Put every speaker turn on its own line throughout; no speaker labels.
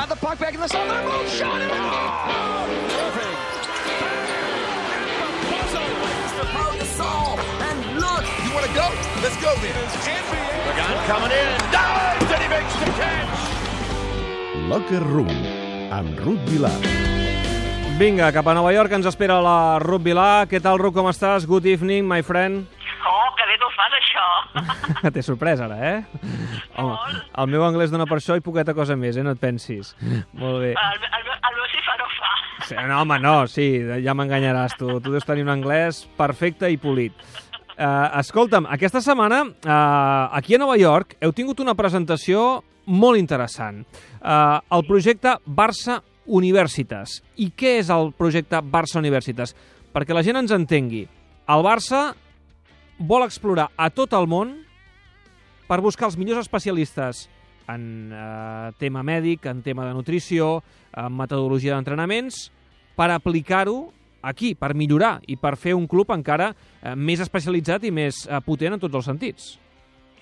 Got the puck back in the zone. They're both shot it out.
You want to go? Let's go then.
Pagan coming in, dives, and he makes the catch.
Locker Room, amb Ruth Vilar.
Vinga, cap a Nova York ens espera la Ruth Vilà. Què tal, Ruth, com estàs? Good evening, my friend.
Fas, això.
T'he sorprès, ara, eh? Home, el meu anglès dona per això i poqueta cosa més, eh? No et pensis. Molt bé.
El, el, el, el meu sí fa no fa.
Sí, no, home, no, sí, ja m'enganyaràs tu. Tu deus tenir un anglès perfecte i polit. Uh, escolta'm, aquesta setmana, uh, aquí a Nova York, heu tingut una presentació molt interessant. Uh, el projecte Barça Universitas. I què és el projecte Barça Universitas? Perquè la gent ens entengui. El Barça vol explorar a tot el món per buscar els millors especialistes en eh, tema mèdic, en tema de nutrició, en metodologia d'entrenaments, per aplicar-ho aquí, per millorar i per fer un club encara eh, més especialitzat i més eh, potent en tots els sentits.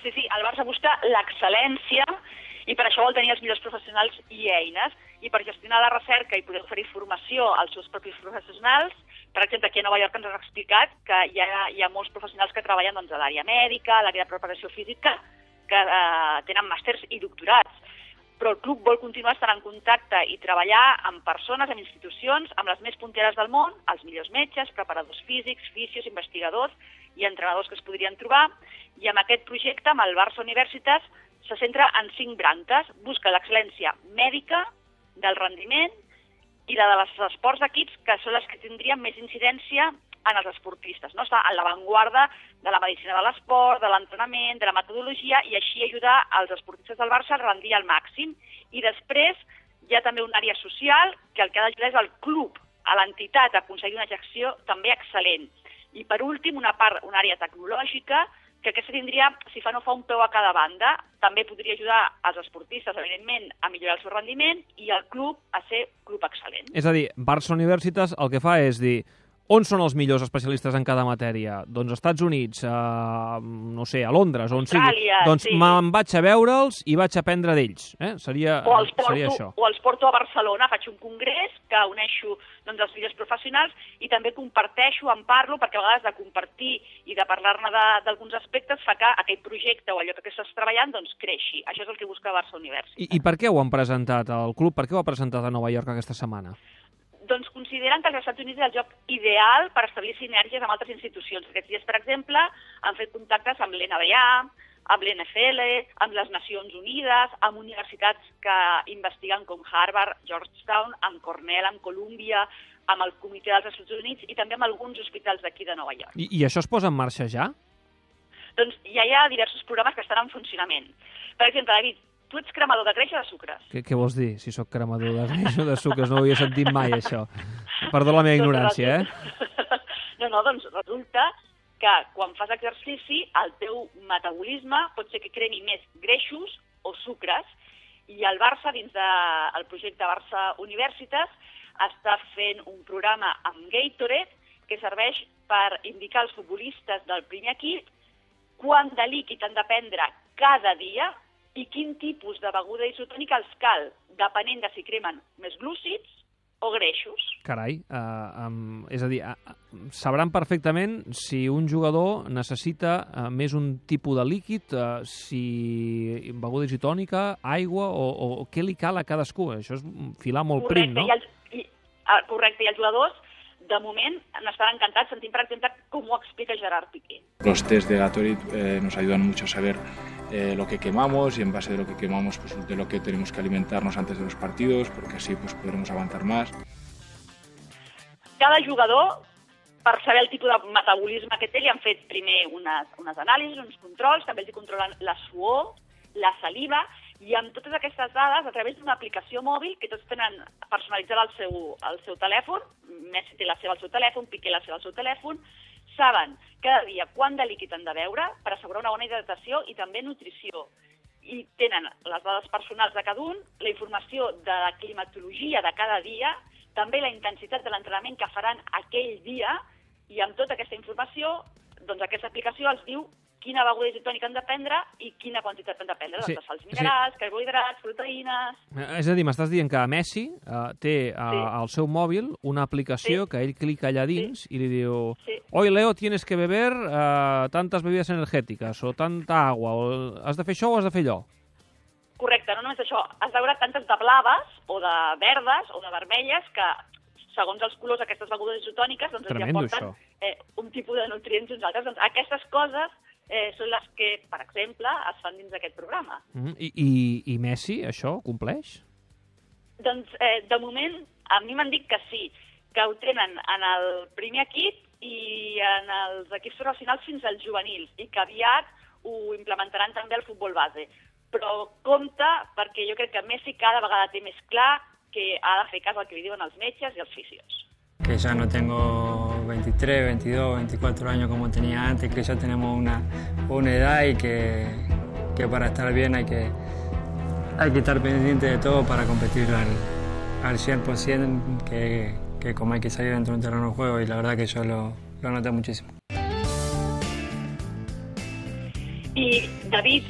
Sí, sí, el Barça busca l'excel·lència i per això vol tenir els millors professionals i eines. I per gestionar la recerca i poder oferir formació als seus propis professionals, per exemple, aquí a Nova York ens han explicat que hi ha, hi ha molts professionals que treballen doncs, a l'àrea mèdica, a l'àrea de preparació física, que eh, tenen màsters i doctorats. Però el club vol continuar estant en contacte i treballar amb persones, amb institucions, amb les més punteres del món, els millors metges, preparadors físics, fisios, investigadors i entrenadors que es podrien trobar. I amb aquest projecte, amb el Barça Universitas, se centra en cinc branques. Busca l'excel·lència mèdica, del rendiment i la de les esports d'equips, que són les que tindrien més incidència en els esportistes. No? Està a l'avantguarda de la medicina de l'esport, de l'entrenament, de la metodologia, i així ajudar els esportistes del Barça a rendir al màxim. I després hi ha també una àrea social, que el que ha d'ajudar és el club, a l'entitat, a aconseguir una gestió també excel·lent. I per últim, una part, una àrea tecnològica, que aquesta tindria, si fa no fa un peu a cada banda, també podria ajudar els esportistes, evidentment, a millorar el seu rendiment i el club a ser club excel·lent.
És a dir, Barça Universitas el que fa és dir on són els millors especialistes en cada matèria? Doncs Estats Units, a, no sé, a Londres, on sigui.
Austràlia,
Doncs
sí.
me'n vaig a veure'ls i vaig a aprendre d'ells. Eh? Seria,
o els, porto,
seria això.
o els porto a Barcelona, faig un congrés que uneixo doncs, els millors professionals i també comparteixo, en parlo, perquè a vegades de compartir i de parlar-ne de- d'alguns aspectes fa que aquell projecte o allò que estàs treballant doncs, creixi. Això és el que busca Barça Universitat.
I, I per què ho han presentat al club? Per què ho ha presentat a Nova York aquesta setmana?
Consideren que els Estats Units és el lloc ideal per establir sinergies amb altres institucions. Aquests dies, per exemple, han fet contactes amb l'NBA, amb l'NFL, amb les Nacions Unides, amb universitats que investiguen com Harvard, Georgetown, amb Cornell, amb Columbia, amb el Comitè dels Estats Units i també amb alguns hospitals d'aquí de Nova York.
I, I això es posa en marxa ja?
Doncs ja hi ha diversos programes que estan en funcionament. Per exemple, David, tu ets cremador de greix o de sucres?
Què, què vols dir, si sóc cremador de greix o de sucres? No ho havia sentit mai, això. Perdó la meva ignorància, eh?
No, no, doncs resulta que quan fas exercici el teu metabolisme pot ser que cremi més greixos o sucres i el Barça, dins del de, projecte Barça Universitas, està fent un programa amb Gatorade que serveix per indicar als futbolistes del primer equip quant de líquid han de prendre cada dia i quin tipus de beguda isotònica els cal, depenent de si cremen més glúcids o greixos.
Carai, uh, um, és a dir, uh, sabran perfectament si un jugador necessita uh, més un tipus de líquid, uh, si beguda isotònica, aigua o, o, què li cal a cadascú. Això és filar molt prim, no?
I els, i, ah, correcte, i els jugadors de moment n'estan encantats. Sentim, per exemple, com ho explica Gerard Piqué.
Los test de Gatorade eh, nos ayudan mucho a saber eh, lo que quemamos y en base de lo que quemamos, pues de lo que tenemos que alimentarnos antes de los partidos, porque así pues podremos aguantar más.
Cada jugador, per saber el tipus de metabolisme que té, li han fet primer unes, unes anàlisis, uns controls, també els controlen la suor, la saliva, i amb totes aquestes dades, a través d'una aplicació mòbil que tots tenen personalitzada al seu, al seu telèfon, Messi té la seva al seu telèfon, Piqué la seva al seu telèfon, saben cada dia quant de líquid han de beure per assegurar una bona hidratació i també nutrició. I tenen les dades personals de cada un, la informació de la climatologia de cada dia, també la intensitat de l'entrenament que faran aquell dia, i amb tota aquesta informació, doncs aquesta aplicació els diu quina beguda isotònica han de prendre i quina quantitat han de prendre.
Sí,
Doncs salts
sí.
minerals, carbohidrats, proteïnes...
Eh, És a dir, m'estàs dient que Messi eh, té eh,
Sí.
al seu mòbil una aplicació
Sí.
que ell clica allà dins i li diu
Sí.
Hoy, Leo, tienes que beber eh, tantas bebidas energéticas o tanta agua, o has de fer això o has de fer allò.
Correcte, no només això, has de veure tantes de blaves o de verdes o de vermelles que segons els colors d'aquestes begudes isotòniques doncs ens hi
Tremendo,
aporten
això.
eh, un tipus de nutrients i uns altres. Doncs aquestes coses eh, són les que, per exemple, es fan dins d'aquest programa.
Mm, i, i, I Messi, això, compleix?
Doncs, eh, de moment, a mi m'han dit que sí, que ho tenen en el primer equip i en els equips professionals fins als juvenils, i que aviat ho implementaran també al futbol base. Però compte, perquè jo crec que Messi cada vegada té més clar que ha de fer cas al que li diuen els metges i els fisios.
Que ya no tengo 23, 22, 24 años como tenía antes, que ya tenemos una, una edad y que, que para estar bien hay que, hay que estar pendiente de todo para competir al, al 100%, que, que como hay que salir dentro de un terreno de juego y la verdad que yo lo, lo noté muchísimo.
I, David,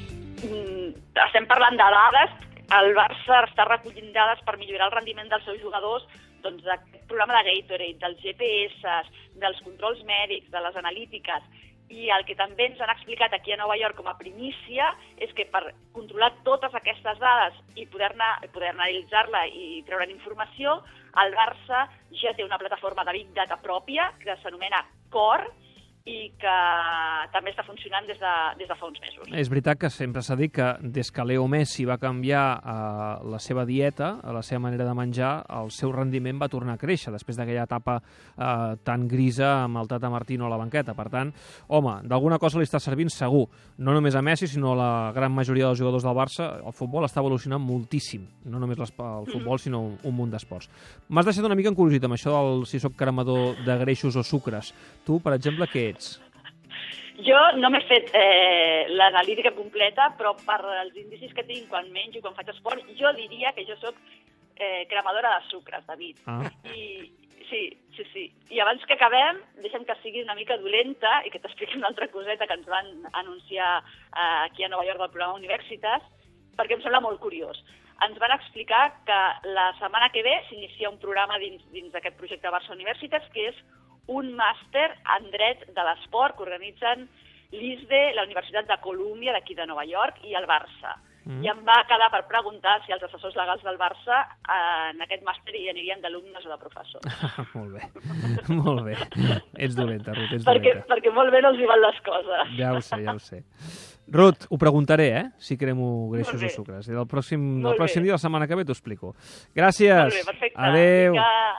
mm, estem parlant de dades, el Barça està recollint dades per millorar el rendiment dels seus jugadors doncs, d'aquest programa de Gatorade, dels GPS, dels controls mèdics, de les analítiques, i el que també ens han explicat aquí a Nova York com a primícia és que per controlar totes aquestes dades i poder-ne poder analitzar-la i treure'n informació, el Barça ja té una plataforma de Big Data pròpia que s'anomena Core, i que també està funcionant des de, des de fa uns mesos.
És veritat que sempre s'ha dit que des que Leo Messi va canviar eh, la seva dieta, eh, la seva manera de menjar, el seu rendiment va tornar a créixer després d'aquella etapa eh, tan grisa amb el Tata Martino a la banqueta. Per tant, home, d'alguna cosa li està servint segur. No només a Messi, sinó a la gran majoria dels jugadors del Barça. El futbol està evolucionant moltíssim. No només el futbol, sinó un, un munt d'esports. M'has deixat una mica encuriosit amb això del si sóc cremador de greixos o sucres. Tu, per exemple, què ets?
Jo no m'he fet eh, l'analítica completa, però per els indicis que tinc quan menjo, quan faig esport, jo diria que jo sóc eh, cremadora de sucres, David.
Ah.
I, sí, sí, sí. I abans que acabem, deixa'm que sigui una mica dolenta i que t'expliqui una altra coseta que ens van anunciar eh, aquí a Nova York del programa Universitas, perquè em sembla molt curiós. Ens van explicar que la setmana que ve s'inicia un programa dins, dins d'aquest projecte Barça Universitas, que és un màster en dret de l'esport que organitzen l'ISDE, la Universitat de Colúmbia d'aquí de Nova York i el Barça. Mm. I em va quedar per preguntar si els assessors legals del Barça eh, en aquest màster hi anirien d'alumnes o de professors.
molt bé, molt bé. Ets dolenta, Ruth, ets
perquè,
dolenta.
perquè molt bé no els hi van les coses.
Ja ho sé, ja ho sé. Ruth, ho preguntaré, eh? Si cremo greixos o sucres. I el pròxim, el
Molt
pròxim
bé.
dia, la setmana que ve, t'ho explico. Gràcies.
Molt bé, perfecte.
Adéu.
Vinga,